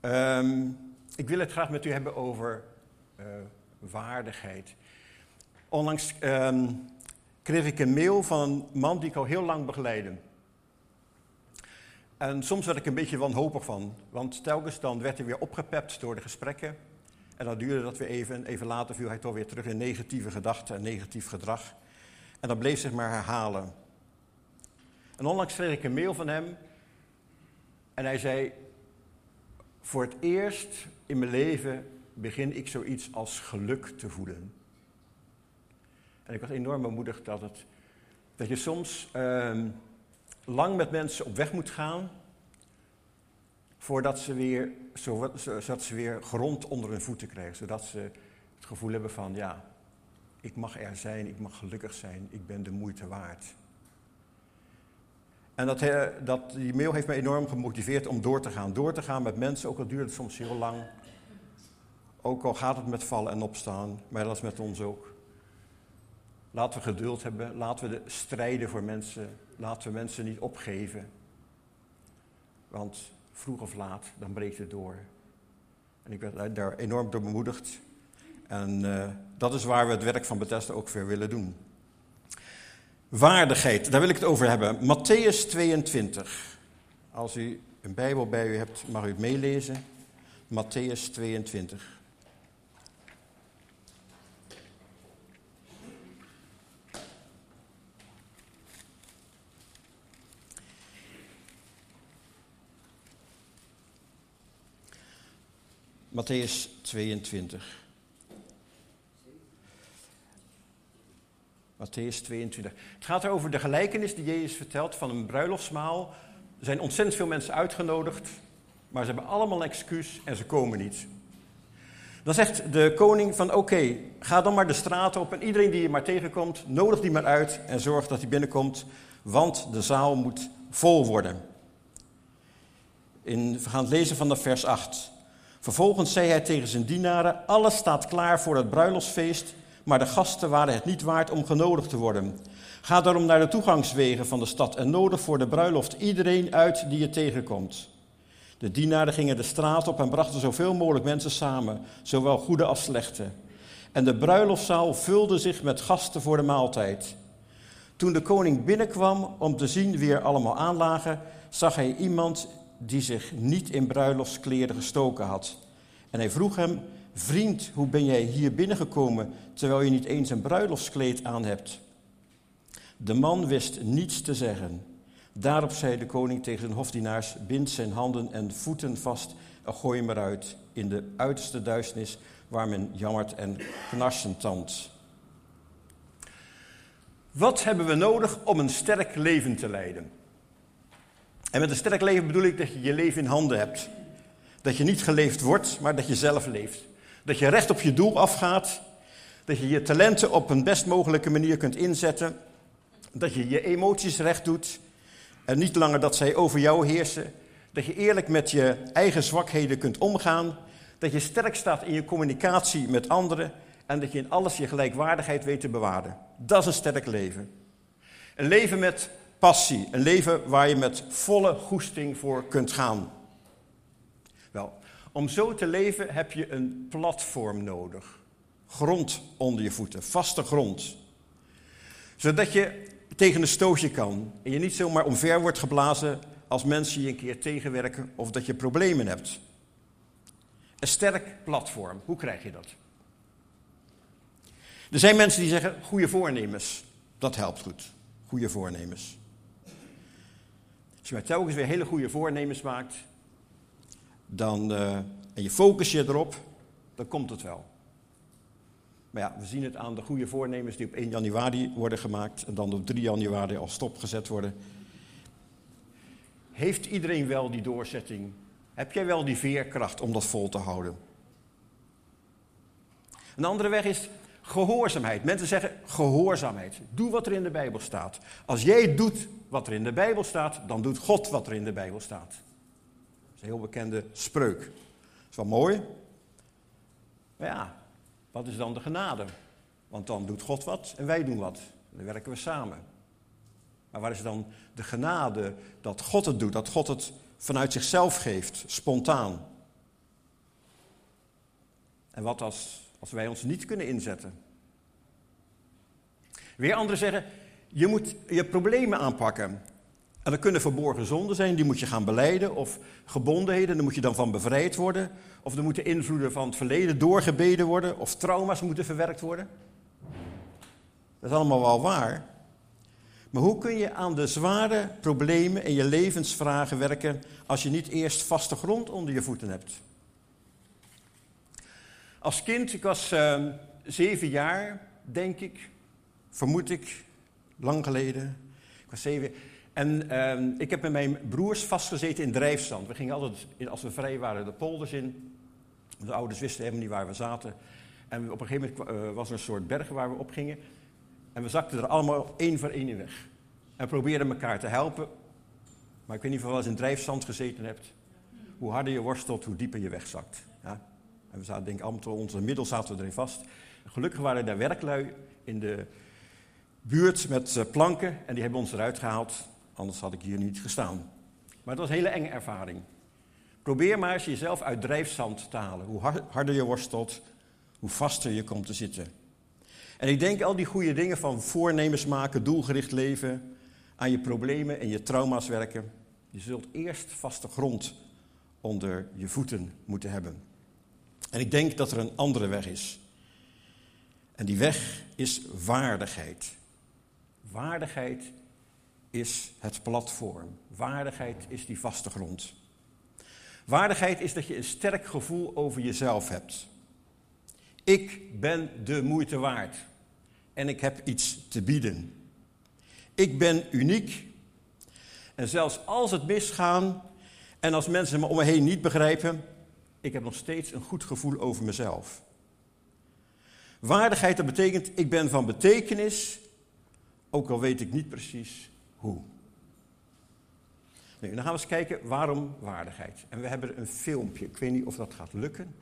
Ehm, ik wil het graag met u hebben over uh, waardigheid. Onlangs ehm, kreeg ik een mail van een man die ik al heel lang begeleide. En soms werd ik een beetje wanhopig van, want telkens dan werd hij weer opgepept door de gesprekken. En dan duurde dat weer even en even later viel hij toch weer terug in negatieve gedachten en negatief gedrag. En dat bleef zich maar herhalen. En onlangs kreeg ik een mail van hem en hij zei, voor het eerst in mijn leven begin ik zoiets als geluk te voelen. En ik was enorm bemoedigd dat, het, dat je soms ehm, lang met mensen op weg moet gaan. Voordat ze weer, zodat ze weer grond onder hun voeten krijgen. Zodat ze het gevoel hebben van, ja, ik mag er zijn, ik mag gelukkig zijn, ik ben de moeite waard. En dat, dat, die mail heeft me enorm gemotiveerd om door te gaan. Door te gaan met mensen, ook al duurt het soms heel lang. Ook al gaat het met vallen en opstaan, maar dat is met ons ook. Laten we geduld hebben, laten we strijden voor mensen, laten we mensen niet opgeven. Want vroeg of laat, dan breekt het door. En ik ben daar enorm door bemoedigd. En uh, dat is waar we het werk van Bethesda ook weer willen doen. Waardigheid, daar wil ik het over hebben. Matthäus 22. Als u een Bijbel bij u hebt, mag u het meelezen. Matthäus 22. Matthäus 22. Matthäus 22. Het gaat over de gelijkenis die Jezus vertelt van een bruiloftsmaal. Er zijn ontzettend veel mensen uitgenodigd, maar ze hebben allemaal een excuus en ze komen niet. Dan zegt de koning van oké, ga dan maar de straat op en iedereen die je maar tegenkomt, nodig die maar uit en zorg dat hij binnenkomt, want de zaal moet vol worden. In, we gaan het lezen van de vers 8. Vervolgens zei hij tegen zijn dienaren: Alles staat klaar voor het bruiloftsfeest, maar de gasten waren het niet waard om genodigd te worden. Ga daarom naar de toegangswegen van de stad en nodig voor de bruiloft iedereen uit die je tegenkomt. De dienaren gingen de straat op en brachten zoveel mogelijk mensen samen, zowel goede als slechte. En de bruiloftzaal vulde zich met gasten voor de maaltijd. Toen de koning binnenkwam om te zien wie er allemaal aanlagen, zag hij iemand die zich niet in bruiloftskleren gestoken had. En hij vroeg hem: Vriend, hoe ben jij hier binnengekomen terwijl je niet eens een bruiloftskleed aan hebt? De man wist niets te zeggen. Daarop zei de koning tegen zijn hofdienaars: Bind zijn handen en voeten vast en gooi hem eruit in de uiterste duisternis waar men jammert en knarsend tandt. Wat hebben we nodig om een sterk leven te leiden? En met een sterk leven bedoel ik dat je je leven in handen hebt. Dat je niet geleefd wordt, maar dat je zelf leeft. Dat je recht op je doel afgaat. Dat je je talenten op een best mogelijke manier kunt inzetten. Dat je je emoties recht doet. En niet langer dat zij over jou heersen. Dat je eerlijk met je eigen zwakheden kunt omgaan. Dat je sterk staat in je communicatie met anderen. En dat je in alles je gelijkwaardigheid weet te bewaren. Dat is een sterk leven. Een leven met passie. Een leven waar je met volle goesting voor kunt gaan. Om zo te leven heb je een platform nodig. Grond onder je voeten, vaste grond. Zodat je tegen een stootje kan en je niet zomaar omver wordt geblazen als mensen je een keer tegenwerken of dat je problemen hebt. Een sterk platform, hoe krijg je dat? Er zijn mensen die zeggen goede voornemens. Dat helpt goed. Goede voornemens. Als je maar telkens weer hele goede voornemens maakt, dan, uh, en je focus je erop, dan komt het wel. Maar ja, we zien het aan de goede voornemens die op 1 januari worden gemaakt en dan op 3 januari al stopgezet worden. Heeft iedereen wel die doorzetting? Heb jij wel die veerkracht om dat vol te houden? Een andere weg is gehoorzaamheid. Mensen zeggen gehoorzaamheid. Doe wat er in de Bijbel staat. Als jij doet wat er in de Bijbel staat, dan doet God wat er in de Bijbel staat. Is een heel bekende spreuk. Dat is wel mooi. Maar ja, wat is dan de genade? Want dan doet God wat en wij doen wat. Dan werken we samen. Maar waar is dan de genade dat God het doet, dat God het vanuit zichzelf geeft, spontaan? En wat als, als wij ons niet kunnen inzetten? Weer anderen zeggen, je moet je problemen aanpakken. En dat kunnen verborgen zonden zijn, die moet je gaan beleiden. Of gebondenheden, daar moet je dan van bevrijd worden. Of er moeten invloeden van het verleden doorgebeden worden. Of trauma's moeten verwerkt worden. Dat is allemaal wel waar. Maar hoe kun je aan de zware problemen in je levensvragen werken als je niet eerst vaste grond onder je voeten hebt? Als kind, ik was uh, zeven jaar, denk ik, vermoed ik, lang geleden. Ik was zeven. En uh, ik heb met mijn broers vastgezeten in drijfstand. We gingen altijd, als we vrij waren, de polders in. De ouders wisten helemaal niet waar we zaten. En op een gegeven moment uh, was er een soort berg waar we op gingen. En we zakten er allemaal één voor één in weg. En probeerden elkaar te helpen. Maar ik weet niet of je wel eens in drijfzand gezeten hebt. Hoe harder je worstelt, hoe dieper je wegzakt. Ja? En we zaten denk ik allemaal onze middel zaten we erin vast. Gelukkig waren er werklui in de buurt met eh, planken. En die hebben ons eruit gehaald. Anders had ik hier niet gestaan. Maar het was een hele enge ervaring. Probeer maar eens jezelf uit drijfzand te halen. Hoe harder je worstelt, hoe vaster je komt te zitten. En ik denk al die goede dingen van voornemens maken, doelgericht leven, aan je problemen en je trauma's werken. Je zult eerst vaste grond onder je voeten moeten hebben. En ik denk dat er een andere weg is. En die weg is waardigheid. Waardigheid is het platform. Waardigheid is die vaste grond. Waardigheid is dat je een sterk gevoel over jezelf hebt. Ik ben de moeite waard en ik heb iets te bieden. Ik ben uniek. En zelfs als het misgaat en als mensen me om me heen niet begrijpen, ik heb nog steeds een goed gevoel over mezelf. Waardigheid, dat betekent ik ben van betekenis, ook al weet ik niet precies hoe. Nu, dan gaan we eens kijken waarom waardigheid. En we hebben een filmpje. Ik weet niet of dat gaat lukken.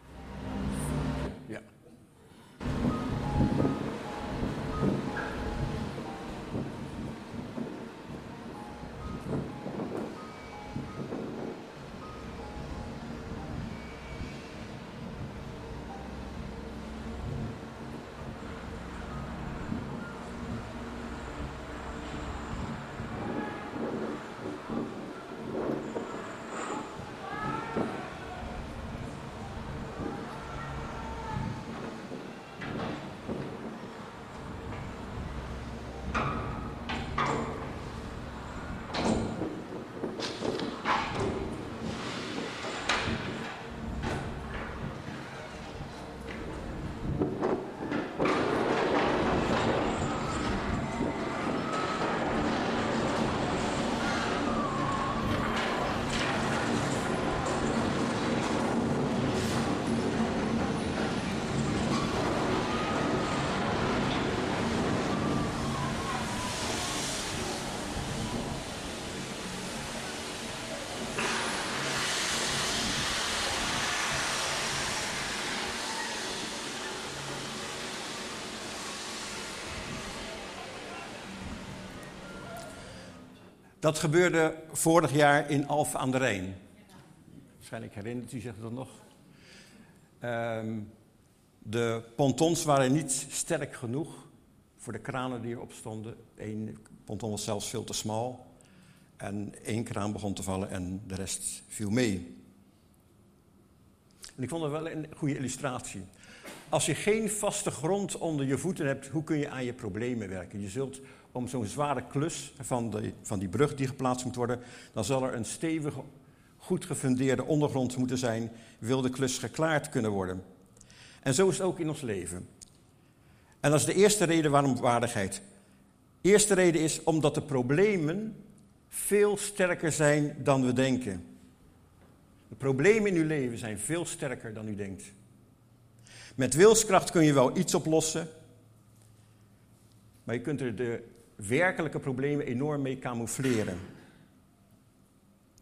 Dat gebeurde vorig jaar in Alphen aan de Rijn. Waarschijnlijk herinnert u zich dat nog. Um, de pontons waren niet sterk genoeg voor de kranen die erop stonden. Eén ponton was zelfs veel te smal. En één kraan begon te vallen en de rest viel mee. En ik vond het wel een goede illustratie. Als je geen vaste grond onder je voeten hebt, hoe kun je aan je problemen werken? Je zult om zo'n zware klus van, de, van die brug die geplaatst moet worden, dan zal er een stevige, goed gefundeerde ondergrond moeten zijn, wil de klus geklaard kunnen worden. En zo is het ook in ons leven. En dat is de eerste reden waarom waardigheid. Eerste reden is omdat de problemen veel sterker zijn dan we denken. De problemen in uw leven zijn veel sterker dan u denkt. Met wilskracht kun je wel iets oplossen, maar je kunt er de werkelijke problemen enorm mee camoufleren.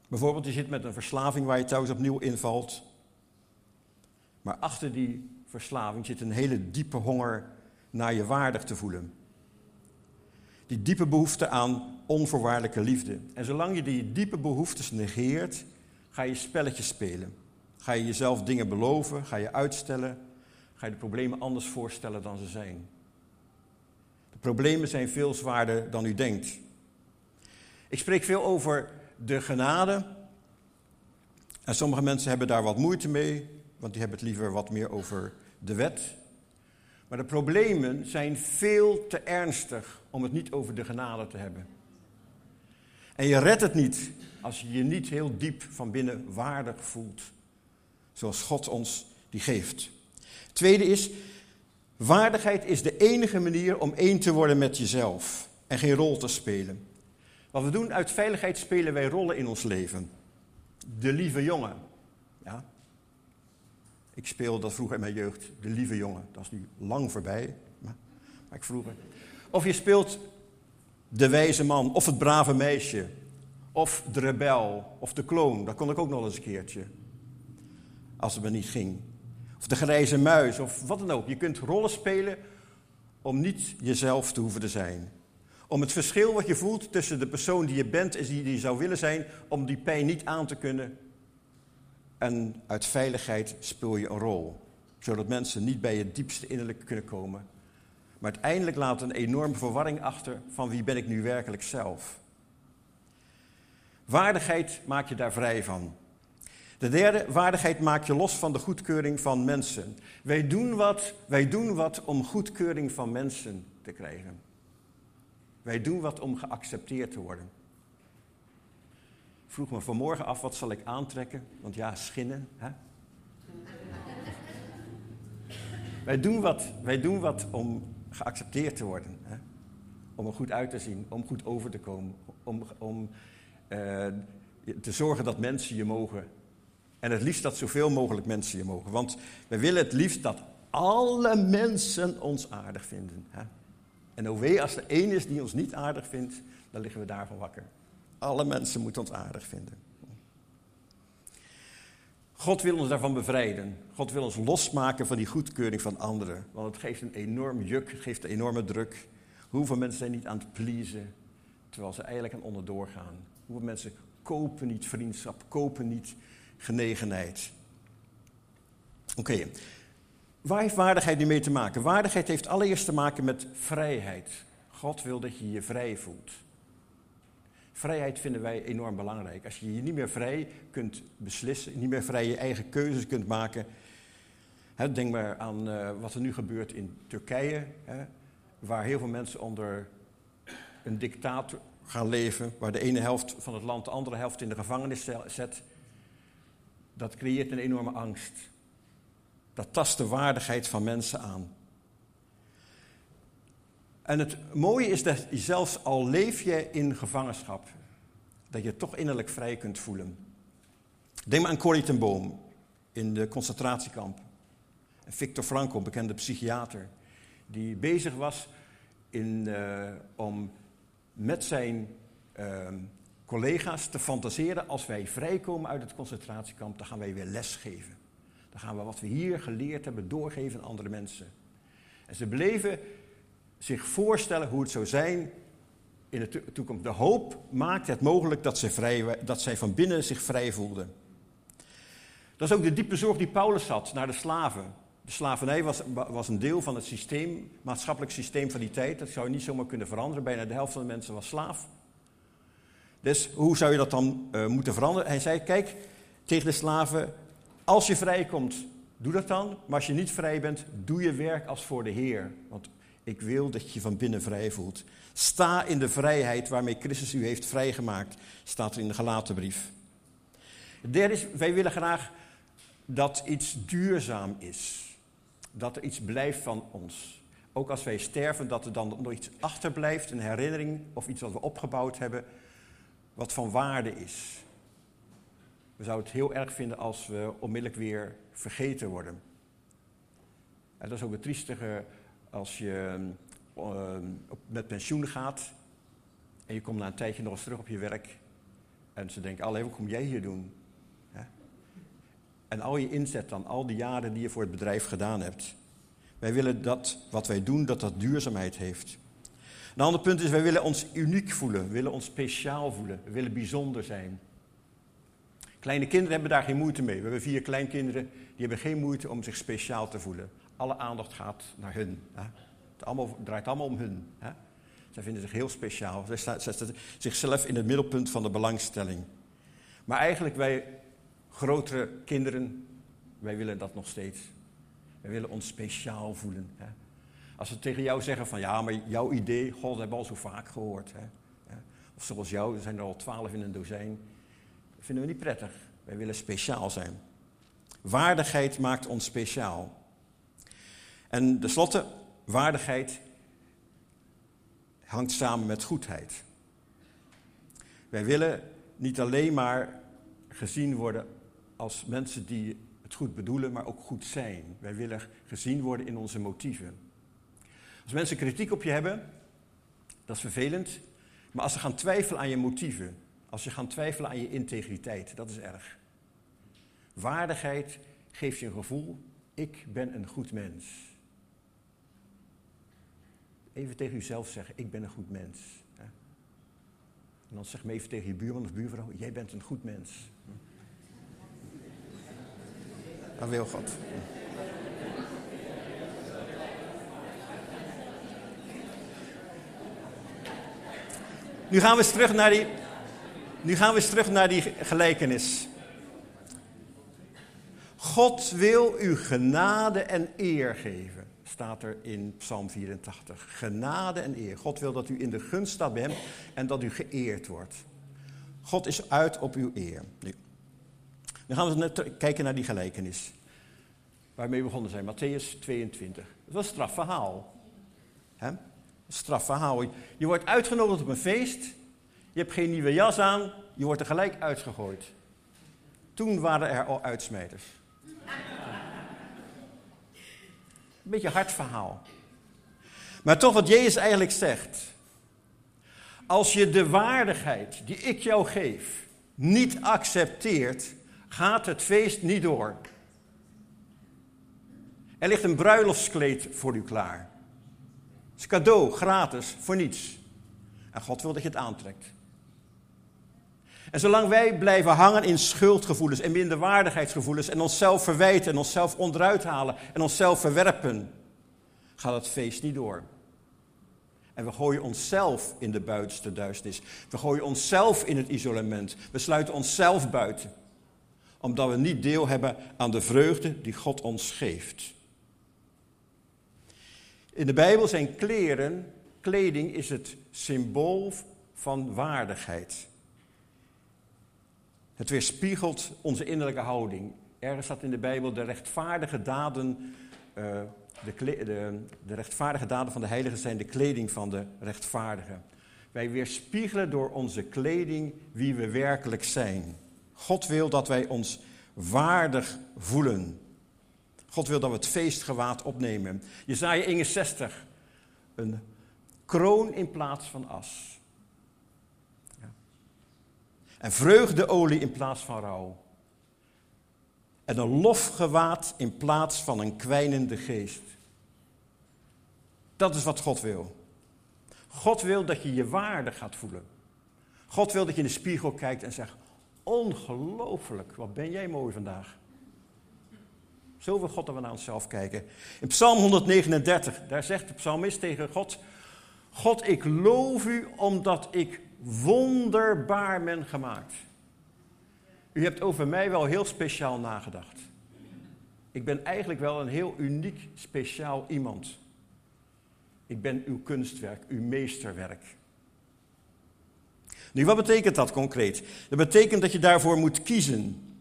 Bijvoorbeeld, je zit met een verslaving waar je thuis opnieuw invalt. Maar achter die verslaving zit een hele diepe honger naar je waardig te voelen. Die diepe behoefte aan onvoorwaardelijke liefde. En zolang je die diepe behoeftes negeert, ga je spelletjes spelen. Ga je jezelf dingen beloven, ga je uitstellen, ga je de problemen anders voorstellen dan ze zijn. Problemen zijn veel zwaarder dan u denkt. Ik spreek veel over de genade. En sommige mensen hebben daar wat moeite mee, want die hebben het liever wat meer over de wet. Maar de problemen zijn veel te ernstig om het niet over de genade te hebben. En je redt het niet als je je niet heel diep van binnen waardig voelt. Zoals God ons die geeft. Tweede is, waardigheid is de enige manier om één te worden met jezelf en geen rol te spelen. Wat we doen, uit veiligheid spelen wij rollen in ons leven. De lieve jongen. Ja. Ik speelde dat vroeger in mijn jeugd, de lieve jongen. Dat is nu lang voorbij, maar, maar ik vroeger. Of je speelt de wijze man, of het brave meisje, of de rebel, of de kloon. Dat kon ik ook nog eens een keertje. Als het me niet ging. Of de grijze muis, of wat dan ook. Je kunt rollen spelen om niet jezelf te hoeven te zijn. Om het verschil wat je voelt tussen de persoon die je bent en die je zou willen zijn, om die pijn niet aan te kunnen. En uit veiligheid speel je een rol. Zodat mensen niet bij je diepste innerlijke kunnen komen. Maar uiteindelijk laat een enorme verwarring achter van wie ben ik nu werkelijk zelf. Waardigheid maak je daar vrij van. De derde, waardigheid maak je los van de goedkeuring van mensen. Wij doen wat, wij doen wat om goedkeuring van mensen te krijgen. Wij doen wat om geaccepteerd te worden. Ik vroeg me vanmorgen af, wat zal ik aantrekken? Want ja, schinnen. Hè? wij, doen wat, wij doen wat om geaccepteerd te worden. Hè? Om er goed uit te zien, om goed over te komen. Om, om uh, te zorgen dat mensen je mogen. En het liefst dat zoveel mogelijk mensen je mogen. Want wij willen het liefst dat alle mensen ons aardig vinden. Hè? En wee, als er één is die ons niet aardig vindt, dan liggen we daarvan wakker. Alle mensen moeten ons aardig vinden. God wil ons daarvan bevrijden. God wil ons losmaken van die goedkeuring van anderen. Want het geeft een enorm juk, het geeft een enorme druk. Hoeveel mensen zijn niet aan het pleasen, terwijl ze eigenlijk aan onderdoor gaan. Hoeveel mensen kopen niet vriendschap, kopen niet genegenheid. Oké, Waar heeft waardigheid nu mee te maken? Waardigheid heeft allereerst te maken met vrijheid. God wil dat je je vrij voelt. Vrijheid vinden wij enorm belangrijk. Als je je niet meer vrij kunt beslissen, niet meer vrij je eigen keuzes kunt maken. Hè, denk maar aan uh, wat er nu gebeurt in Turkije, waar heel veel mensen onder een dictator gaan leven, waar de ene helft van het land de andere helft in de gevangenis zet. Dat creëert een enorme angst. Dat tast de waardigheid van mensen aan. En het mooie is dat zelfs al leef je in gevangenschap, dat je toch innerlijk vrij kunt voelen. Denk maar aan Corrie ten Boom in de concentratiekamp. Victor Frankl, bekende psychiater, die bezig was in, uh, om met zijn uh, collega's te fantaseren: als wij vrijkomen uit het concentratiekamp, dan gaan wij weer lesgeven. Dan gaan we wat we hier geleerd hebben doorgeven aan andere mensen. En ze bleven zich voorstellen hoe het zou zijn in de toekomst. De hoop maakte het mogelijk dat zij, vrij, dat zij van binnen zich vrij voelden. Dat is ook de diepe zorg die Paulus had naar de slaven. De slavernij was, was een deel van het systeem, maatschappelijk systeem van die tijd. Dat zou je niet zomaar kunnen veranderen. Bijna de helft van de mensen was slaaf. Dus hoe zou je dat dan uh, moeten veranderen? Hij zei: Kijk tegen de slaven: als je vrijkomt, doe dat dan. Maar als je niet vrij bent, doe je werk als voor de Heer. Want ik wil dat je je van binnen vrij voelt. Sta in de vrijheid waarmee Christus u heeft vrijgemaakt, staat er in de gelaten brief. Het derde is, wij willen graag dat iets duurzaam is. Dat er iets blijft van ons. Ook als wij sterven, dat er dan nog iets achterblijft, een herinnering of iets wat we opgebouwd hebben, wat van waarde is. We zouden het heel erg vinden als we onmiddellijk weer vergeten worden. En dat is ook het triestige als je uh, met pensioen gaat en je komt na een tijdje nog eens terug op je werk. En ze denken, alleen wat kom jij hier doen? En al je inzet dan, al die jaren die je voor het bedrijf gedaan hebt. Wij willen dat wat wij doen, dat dat duurzaamheid heeft. Een ander punt is, wij willen ons uniek voelen. Willen ons speciaal voelen. We willen bijzonder zijn. Kleine kinderen hebben daar geen moeite mee. We hebben vier kleinkinderen, die hebben geen moeite om zich speciaal te voelen. alle aandacht gaat naar hun. Hè? Het allemaal, draait allemaal om hun. Hè? Zij vinden zich heel speciaal. Zij zetten zichzelf in het middelpunt van de belangstelling. Maar eigenlijk wij grotere kinderen, wij willen dat nog steeds. Wij willen ons speciaal voelen. Hè? Als ze tegen jou zeggen van ja, maar jouw idee, god, dat hebben we al zo vaak gehoord. Hè? Of zoals jou, er zijn er al twaalf in een dozijn. Dat vinden we niet prettig. Wij willen speciaal zijn. Waardigheid maakt ons speciaal. En tenslotte, waardigheid hangt samen met goedheid. Wij willen niet alleen maar gezien worden als mensen die het goed bedoelen, maar ook goed zijn. Wij willen gezien worden in onze motieven. Als mensen kritiek op je hebben, dat is vervelend. Maar als ze gaan twijfelen aan je motieven, als je gaan twijfelen aan je integriteit, dat is erg. Waardigheid geeft je een gevoel, ik ben een goed mens. Even tegen jezelf zeggen, ik ben een goed mens. En dan zeg me even tegen je buurman of buurvrouw, jij bent een goed mens. Dat wil God. Nu gaan we eens terug naar die, nu gaan we terug naar die gelijkenis. God wil u genade en eer geven, staat er in Psalm 84. Genade en eer. God wil dat u in de gunst staat bij hem en dat u geëerd wordt. God is uit op uw eer. Nu, gaan we kijken naar die gelijkenis. Waarmee we begonnen zijn, Matthäus 22. Dat was een strafverhaal. He? Strafverhaal. Je wordt uitgenodigd op een feest. Je hebt geen nieuwe jas aan. Je wordt er gelijk uitgegooid. Toen waren er al uitsmijters. Een beetje hard verhaal. Maar toch wat Jezus eigenlijk zegt. Als je de waardigheid die ik jou geef niet accepteert, gaat het feest niet door. Er ligt een bruiloftskleed voor u klaar. Is cadeau, gratis, voor niets. En God wil dat je het aantrekt. En zolang wij blijven hangen in schuldgevoelens en minderwaardigheidsgevoelens en onszelf verwijten en onszelf onderuit halen en onszelf verwerpen, gaat het feest niet door. En we gooien onszelf in de buitenste duisternis. We gooien onszelf in het isolement. We sluiten onszelf buiten. Omdat we niet deel hebben aan de vreugde die God ons geeft. In de Bijbel zijn kleren, kleding is het symbool van waardigheid. Het weerspiegelt onze innerlijke houding. Ergens staat in de Bijbel de rechtvaardige daden, uh, de, de, de, rechtvaardige daden van de heiligen zijn de kleding van de rechtvaardigen. Wij weerspiegelen door onze kleding wie we werkelijk zijn. God wil dat wij ons waardig voelen. God wil dat we het feestgewaad opnemen. Jezaja 61, een kroon in plaats van as. En vreugdeolie in plaats van rouw. En een lofgewaad in plaats van een kwijnende geest. Dat is wat God wil. God wil dat je je waarde gaat voelen. God wil dat je in de spiegel kijkt en zegt: Ongelooflijk, wat ben jij mooi vandaag. Zo wil God dat we naar onszelf kijken. In Psalm 139, daar zegt de psalmist tegen God: God, ik loof u omdat ik wonderbaar ben gemaakt. U hebt over mij wel heel speciaal nagedacht. Ik ben eigenlijk wel een heel uniek, speciaal iemand. Ik ben uw kunstwerk, uw meesterwerk. Nu, wat betekent dat concreet? Dat betekent dat je daarvoor moet kiezen.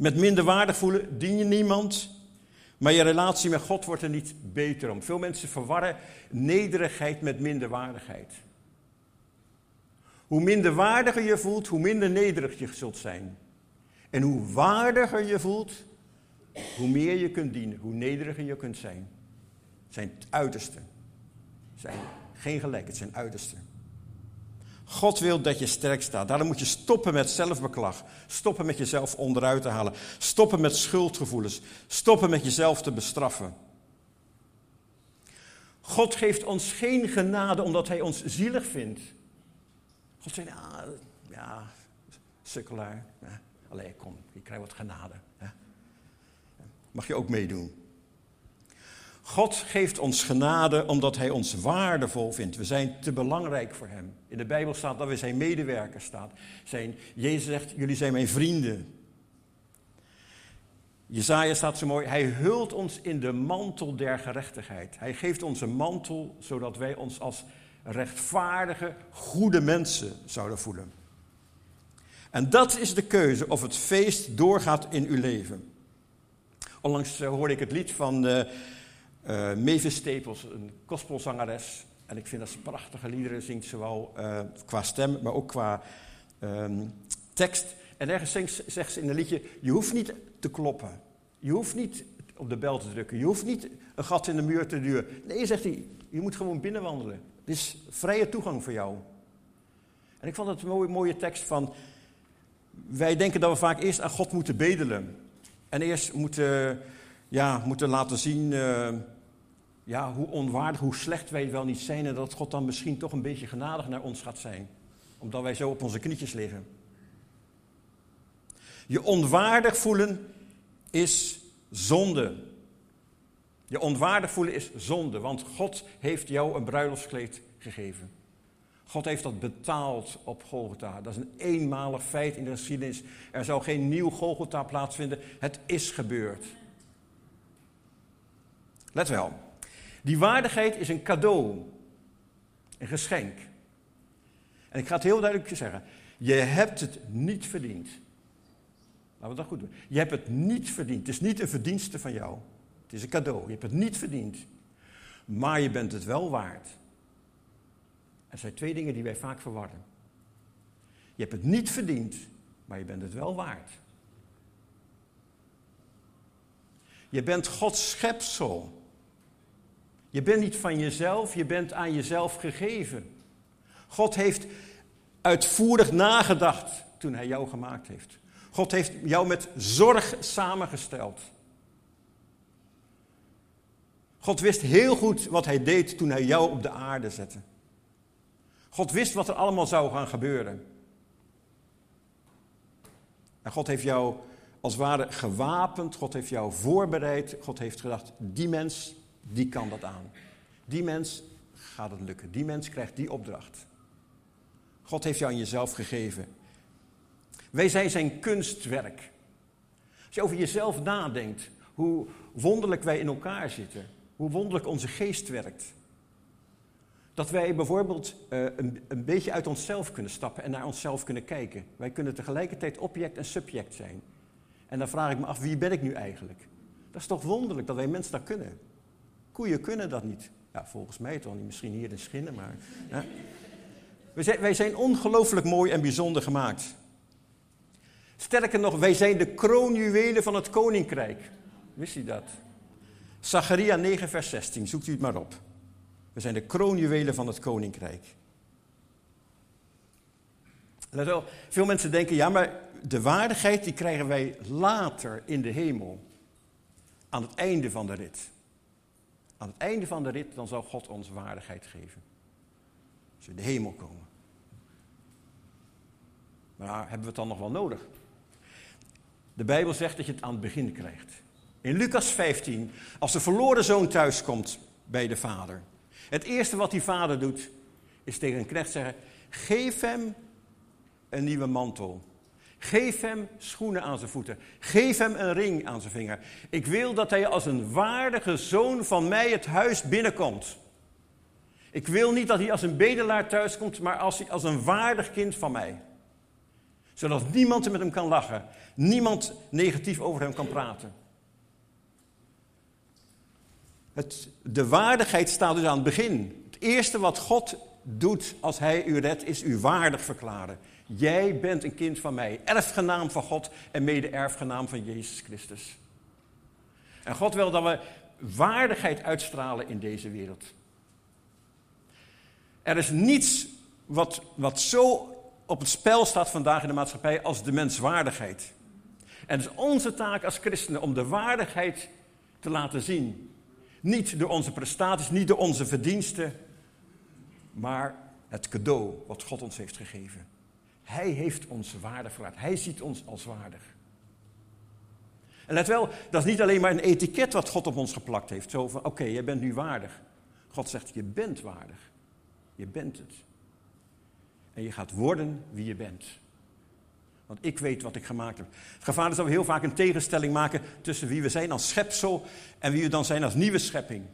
Met minderwaardig voelen dien je niemand, maar je relatie met God wordt er niet beter om. Veel mensen verwarren nederigheid met minderwaardigheid. Hoe minder waardiger je voelt, hoe minder nederig je zult zijn. En hoe waardiger je voelt, hoe meer je kunt dienen, hoe nederiger je kunt zijn. Het zijn het uiterste. Het zijn geen gelijk, het zijn uiterste. God wil dat je sterk staat. Daarom moet je stoppen met zelfbeklag. Stoppen met jezelf onderuit te halen. Stoppen met schuldgevoelens. Stoppen met jezelf te bestraffen. God geeft ons geen genade omdat Hij ons zielig vindt. God zei, ja, sukkelaar. Ja, allee, kom, je krijgt wat genade. Mag je ook meedoen. God geeft ons genade omdat Hij ons waardevol vindt. We zijn te belangrijk voor Hem. In de Bijbel staat dat we zijn medewerkers staan. Zijn, Jezus zegt, jullie zijn mijn vrienden. Jezaja staat zo mooi, Hij hult ons in de mantel der gerechtigheid. Hij geeft ons een mantel zodat wij ons als rechtvaardige, goede mensen zouden voelen. En dat is de keuze of het feest doorgaat in uw leven. Onlangs eh, hoorde ik het lied van uh, uh, Mavis Staples, een gospelzangeres. En ik vind dat ze prachtige liederen zingt, zowel uh, qua stem, maar ook qua um, tekst. En ergens zegt ze in een liedje, je hoeft niet te kloppen. Je hoeft niet op de bel te drukken. Je hoeft niet een gat in de muur te duwen. Nee, zegt hij, je moet gewoon binnenwandelen. Het is vrije toegang voor jou. En ik vond het een mooie, mooie tekst van... Wij denken dat we vaak eerst aan God moeten bedelen. En eerst moeten, ja, moeten laten zien uh, ja, hoe onwaardig, hoe slecht wij wel niet zijn. En dat God dan misschien toch een beetje genadig naar ons gaat zijn. Omdat wij zo op onze knietjes liggen. Je onwaardig voelen is zonde. Je onwaardig voelen is zonde, want God heeft jou een bruiloftskleed gegeven. God heeft dat betaald op Golgotha. Dat is een eenmalig feit in de geschiedenis. Er zou geen nieuw Golgotha plaatsvinden. Het is gebeurd. Let wel. Die waardigheid is een cadeau. Een geschenk. En ik ga het heel duidelijk zeggen. Je hebt het niet verdiend. Laten we dat goed doen. Je hebt het niet verdiend. Het is niet een verdienste van jou. Het is een cadeau. Je hebt het niet verdiend. Maar je bent het wel waard. Er zijn twee dingen die wij vaak verwarren. Je hebt het niet verdiend, maar je bent het wel waard. Je bent Gods schepsel. Je bent niet van jezelf, je bent aan jezelf gegeven. God heeft uitvoerig nagedacht toen hij jou gemaakt heeft. God heeft jou met zorg samengesteld. God wist heel goed wat hij deed toen hij jou op de aarde zette. God wist wat er allemaal zou gaan gebeuren. En God heeft jou als het ware gewapend, God heeft jou voorbereid, God heeft gedacht, die mens, die kan dat aan. Die mens gaat het lukken, die mens krijgt die opdracht. God heeft jou aan jezelf gegeven. Wij zijn zijn kunstwerk. Als je over jezelf nadenkt, hoe wonderlijk wij in elkaar zitten, hoe wonderlijk onze geest werkt. Dat wij bijvoorbeeld uh, een, een, beetje uit onszelf kunnen stappen en naar onszelf kunnen kijken. Wij kunnen tegelijkertijd object en subject zijn. En dan vraag ik me af, wie ben ik nu eigenlijk? Dat is toch wonderlijk dat wij mensen dat kunnen. Koeien kunnen dat niet. Ja, volgens mij toch niet. Misschien hier in Schinnen, maar... Wij zijn, ongelooflijk mooi en bijzonder gemaakt. Sterker nog, wij zijn de kroonjuwelen van het koninkrijk. Wist u dat? Zacharia 9, vers 16, zoekt u het maar op. We zijn de kroonjuwelen van het koninkrijk. Wel, veel mensen denken, ja, maar de waardigheid die krijgen wij later in de hemel. Aan het einde van de rit. Aan het einde van de rit, dan zal God ons waardigheid geven. Als we de hemel komen. Maar hebben we het dan nog wel nodig? De Bijbel zegt dat je het aan het begin krijgt. In Lucas 15, als de verloren zoon thuiskomt bij de vader. Het eerste wat die vader doet, is tegen een knecht zeggen: geef hem een nieuwe mantel. Geef hem schoenen aan zijn voeten. Geef hem een ring aan zijn vinger. Ik wil dat hij als een waardige zoon van mij het huis binnenkomt. Ik wil niet dat hij als een bedelaar thuiskomt, maar als, als een waardig kind van mij. Zodat niemand met hem kan lachen. Niemand negatief over hem kan praten. Het, de waardigheid staat dus aan het begin. Het eerste wat God doet als hij u redt, is u waardig verklaren. Jij bent een kind van mij, erfgenaam van God en mede-erfgenaam van Jezus Christus. En God wil dat we waardigheid uitstralen in deze wereld. Er is niets wat, wat zo op het spel staat vandaag in de maatschappij als de menswaardigheid. En het is onze taak als christenen om de waardigheid te laten zien. Niet door onze prestaties, niet door onze verdiensten, maar het cadeau wat God ons heeft gegeven. Hij heeft ons waardig verlaat. Hij ziet ons als waardig. En let wel, dat is niet alleen maar een etiket wat God op ons geplakt heeft. Zo van, oké, jij bent nu waardig. God zegt, je bent waardig. Je bent het. En je gaat worden wie je bent. Want ik weet wat ik gemaakt heb. Het gevaar is dat we heel vaak een tegenstelling maken tussen wie we zijn als schepsel en wie we dan zijn als nieuwe schepping.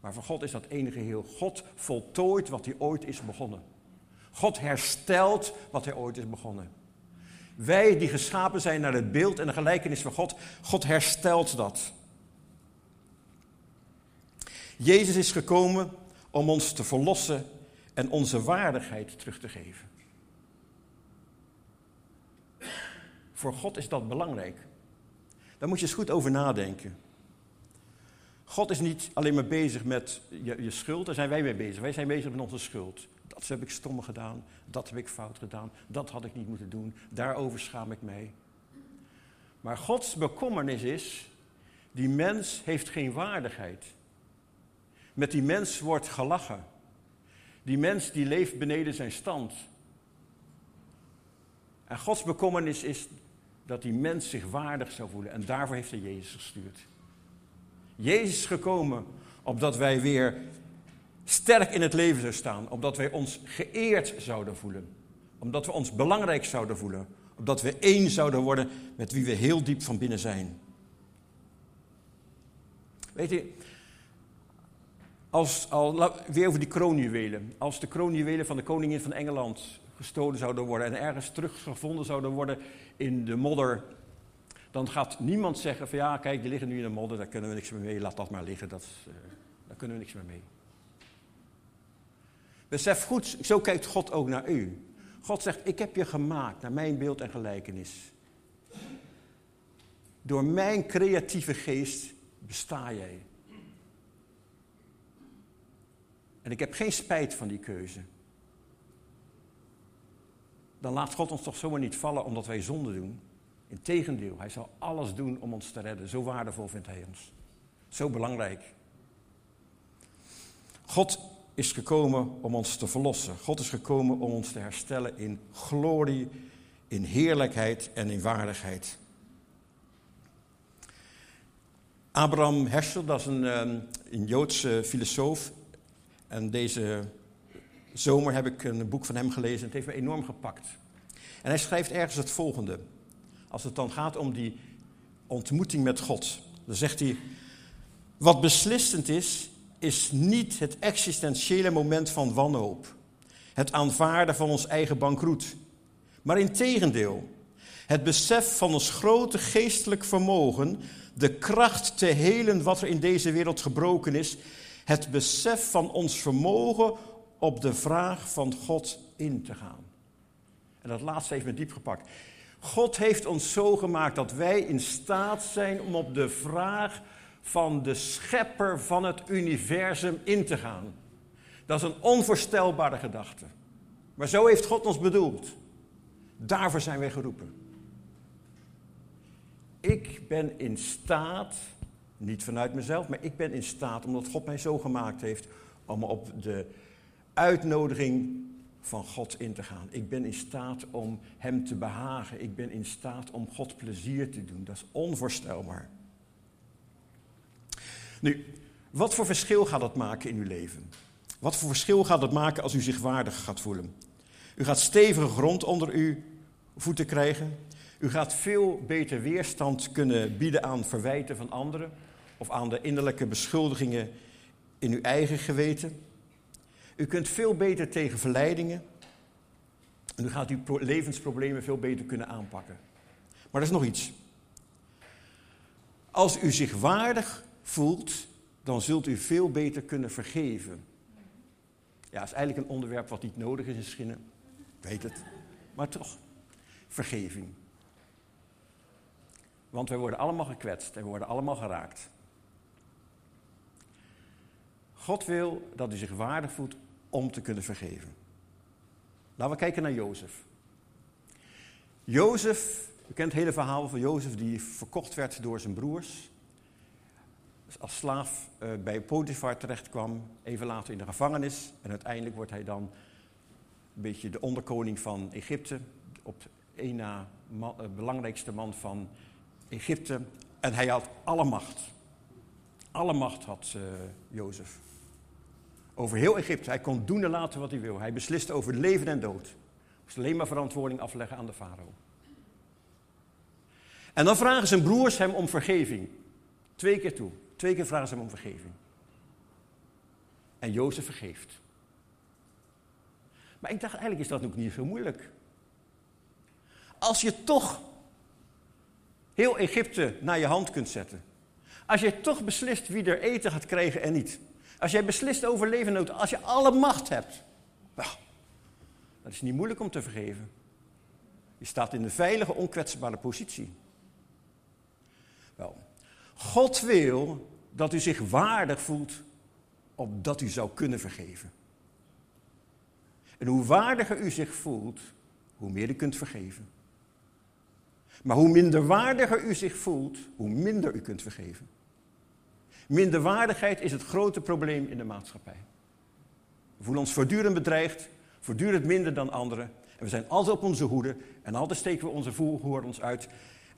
Maar voor God is dat enige heel. God voltooit wat hij ooit is begonnen. God herstelt wat hij ooit is begonnen. Wij die geschapen zijn naar het beeld en de gelijkenis van God, God herstelt dat. Jezus is gekomen om ons te verlossen en onze waardigheid terug te geven. Voor God is dat belangrijk. Daar moet je eens goed over nadenken. God is niet alleen maar bezig met je, je, schuld, daar zijn wij mee bezig. Wij zijn bezig met onze schuld. Dat heb ik stom gedaan, dat heb ik fout gedaan, dat had ik niet moeten doen, daarover schaam ik mij. Maar Gods bekommernis is, die mens heeft geen waardigheid. Met die mens wordt gelachen. Die mens die leeft beneden zijn stand. En Gods bekommernis is dat die mens zich waardig zou voelen. En daarvoor heeft hij Jezus gestuurd. Jezus is gekomen opdat wij weer sterk in het leven zouden staan. Opdat wij ons geëerd zouden voelen. Omdat we ons belangrijk zouden voelen. Opdat we één zouden worden met wie we heel diep van binnen zijn. Weet je, als, al, weer over die kroonjuwelen. Als de kroonjuwelen van de koningin van Engeland gestolen zouden worden en ergens teruggevonden zouden worden in de modder, dan gaat niemand zeggen van ja, kijk, die liggen nu in de modder, daar kunnen we niks meer mee, laat dat maar liggen, dat, uh, daar kunnen we niks meer mee. Besef goed, zo kijkt God ook naar u. God zegt, ik heb je gemaakt naar mijn beeld en gelijkenis. Door mijn creatieve geest besta jij. En ik heb geen spijt van die keuze. Dan laat God ons toch zomaar niet vallen omdat wij zonde doen. Integendeel, hij zal alles doen om ons te redden. Zo waardevol vindt hij ons. Zo belangrijk. God is gekomen om ons te verlossen. God is gekomen om ons te herstellen in glorie, in heerlijkheid en in waardigheid. Abraham Heschel, dat is een, ehm, een Joodse filosoof, en deze zomer heb ik een boek van hem gelezen. Het heeft me enorm gepakt. En hij schrijft ergens het volgende. Als het dan gaat om die ontmoeting met God. Dan zegt hij: Wat beslissend is, is niet het existentiële moment van wanhoop. Het aanvaarden van ons eigen bankroet. Maar in tegendeel, het besef van ons grote geestelijk vermogen, de kracht te helen wat er in deze wereld gebroken is het besef van ons vermogen op de vraag van God in te gaan. En dat laatste heeft me diep gepakt. God heeft ons zo gemaakt dat wij in staat zijn om op de vraag van de schepper van het universum in te gaan. Dat is een onvoorstelbare gedachte. Maar zo heeft God ons bedoeld. Daarvoor zijn wij geroepen. Ik ben in staat niet vanuit mezelf, maar ik ben in staat, omdat God mij zo gemaakt heeft, om op de uitnodiging van God in te gaan. Ik ben in staat om Hem te behagen. Ik ben in staat om God plezier te doen. Dat is onvoorstelbaar. Nu, wat voor verschil gaat dat maken in uw leven? Wat voor verschil gaat het maken als u zich waardig gaat voelen? U gaat stevige grond onder uw voeten krijgen. U gaat veel beter weerstand kunnen bieden aan verwijten van anderen of aan de innerlijke beschuldigingen in uw eigen geweten. U kunt veel beter tegen verleidingen. En u gaat uw levensproblemen veel beter kunnen aanpakken. Maar er is nog iets. Als u zich waardig voelt, dan zult u veel beter kunnen vergeven. Ja, is eigenlijk een onderwerp wat niet nodig is in Schinnen. Ik weet het. Maar toch, vergeving. Want wij worden allemaal gekwetst en we worden allemaal geraakt. God wil dat u zich waardig voelt om te kunnen vergeven. Laten we kijken naar Jozef. Jozef, u kent het hele verhaal van Jozef die verkocht werd door zijn broers. Als slaaf uh, bij Potifar terechtkwam, even later in de gevangenis. En uiteindelijk wordt hij dan een beetje de onderkoning van Egypte. Op één na man, uh, belangrijkste man van Egypte. En hij had alle macht. Alle macht had uh, Jozef. Over heel Egypte. Hij kon doen en laten wat hij wil. Hij besliste over leven en dood. Moest alleen maar verantwoording afleggen aan de farao. En dan vragen zijn broers hem om vergeving. Twee keer toe. Twee keer vragen ze hem om vergeving. En Jozef vergeeft. Maar ik dacht, eigenlijk is dat ook niet zo moeilijk. Als je toch heel Egypte naar je hand kunt zetten. Als je toch beslist wie er eten gaat krijgen en niet. Als jij beslist over leven en nood. Als je alle macht hebt. Nou, dat is niet moeilijk om te vergeven. Je staat in een veilige, onkwetsbare positie. Wel, God wil dat u zich waardig voelt opdat u zou kunnen vergeven. En hoe waardiger u zich voelt, hoe meer u kunt vergeven. Maar hoe minderwaardiger u zich voelt, hoe minder u kunt vergeven. Minderwaardigheid is het grote probleem in de maatschappij. We voelen ons voortdurend bedreigd, voortdurend minder dan anderen. En we zijn altijd op onze hoede en altijd steken we onze voelhoorns uit.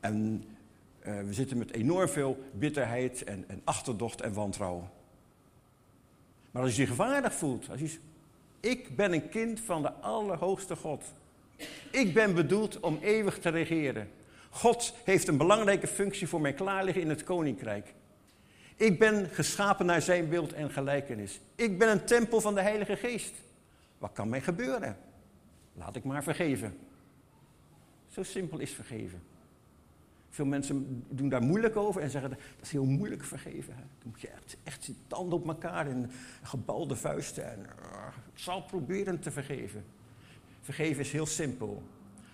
En uh, we zitten met enorm veel bitterheid en, en achterdocht en wantrouwen. Maar als je zich waardig voelt, als je, ik ben een kind van de Allerhoogste God. Ik ben bedoeld om eeuwig te regeren. God heeft een belangrijke functie voor mij klaar liggen in het koninkrijk. Ik ben geschapen naar zijn beeld en gelijkenis. Ik ben een tempel van de Heilige Geest. Wat kan mij gebeuren? Laat ik maar vergeven. Zo simpel is vergeven. Veel mensen doen daar moeilijk over en zeggen dat is heel moeilijk vergeven. Dan moet je echt, echt tanden op elkaar en gebalde vuisten. En, uh, ik zal proberen te vergeven. Vergeven is heel simpel.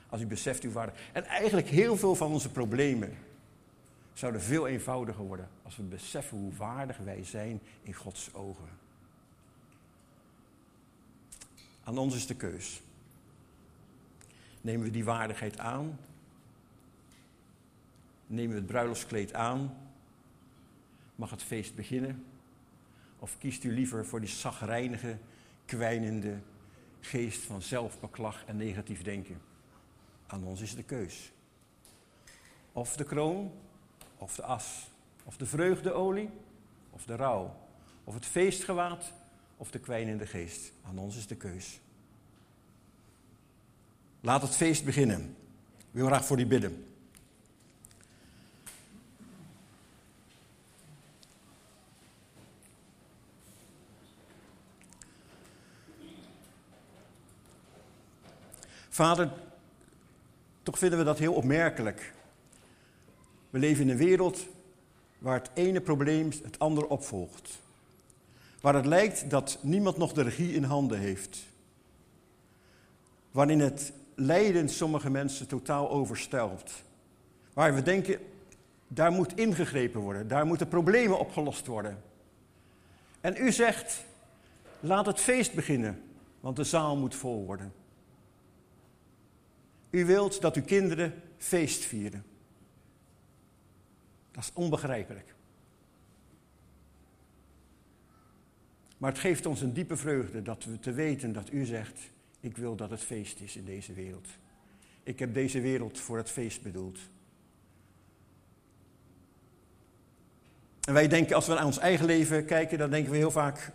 Als u beseft uw waarde. En eigenlijk heel veel van onze problemen zouden veel eenvoudiger worden als we beseffen hoe waardig wij zijn in Gods ogen. Aan ons is de keus. Nemen we die waardigheid aan? Nemen we het bruiloftskleed aan? Mag het feest beginnen? Of kiest u liever voor die zagrijnige, kwijnende geest van zelfbeklag en negatief denken? Aan ons is de keus. Of de kroon, of de as. Of de vreugdeolie, of de rouw. Of het feestgewaad, of de kwijnende geest. Aan ons is de keus. Laat het feest beginnen. Wil graag voor u bidden. Vader, toch vinden we dat heel opmerkelijk. We leven in een wereld waar het ene probleem het andere opvolgt. Waar het lijkt dat niemand nog de regie in handen heeft. Waarin het lijden sommige mensen totaal overstelpt. Waar we denken, daar moet ingegrepen worden, daar moeten problemen opgelost worden. En u zegt, laat het feest beginnen, want de zaal moet vol worden. U wilt dat uw kinderen feest vieren. Dat is onbegrijpelijk. Maar het geeft ons een diepe vreugde dat we te weten dat u zegt, ik wil dat het feest is in deze wereld. Ik heb deze wereld voor het feest bedoeld. En wij denken, als we naar ons eigen leven kijken, dan denken we heel vaak,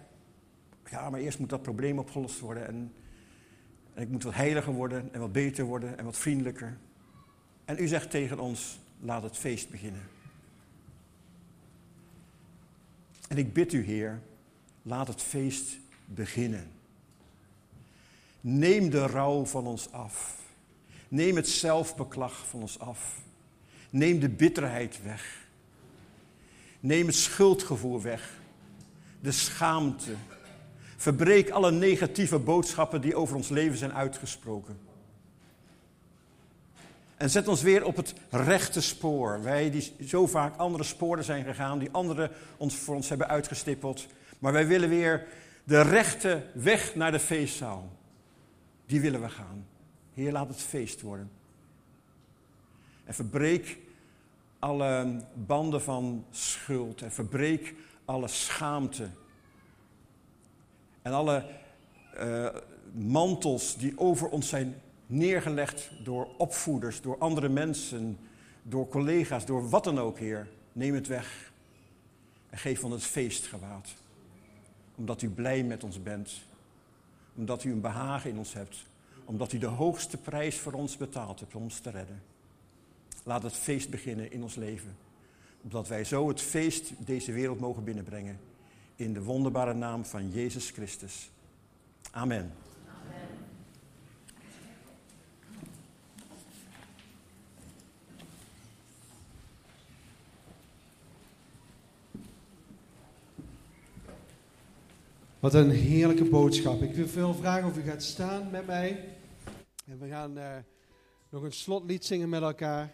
ja, maar eerst moet dat probleem opgelost worden en en ik moet wat heiliger worden en wat beter worden en wat vriendelijker. En u zegt tegen ons, laat het feest beginnen. En ik bid u, Heer, laat het feest beginnen. Neem de rouw van ons af. Neem het zelfbeklag van ons af. Neem de bitterheid weg. Neem het schuldgevoel weg. De schaamte, Verbreek alle negatieve boodschappen die over ons leven zijn uitgesproken. En zet ons weer op het rechte spoor. Wij die zo vaak andere sporen zijn gegaan, die anderen ons, voor ons hebben uitgestippeld. Maar wij willen weer de rechte weg naar de feestzaal. Die willen we gaan. Heer, laat het feest worden. En verbreek alle banden van schuld. En verbreek alle schaamte en alle uh, mantels die over ons zijn neergelegd door opvoeders, door andere mensen, door collega's, door wat dan ook, Heer. Neem het weg en geef van het feestgewaad. Omdat u blij met ons bent. Omdat u een behagen in ons hebt. Omdat u de hoogste prijs voor ons betaald hebt om ons te redden. Laat het feest beginnen in ons leven. Opdat wij zo het feest deze wereld mogen binnenbrengen. In de wonderbare naam van Jezus Christus. Amen. Wat een heerlijke boodschap. Ik wil veel vragen of u gaat staan met mij. En we gaan uh, nog een slotlied zingen met elkaar.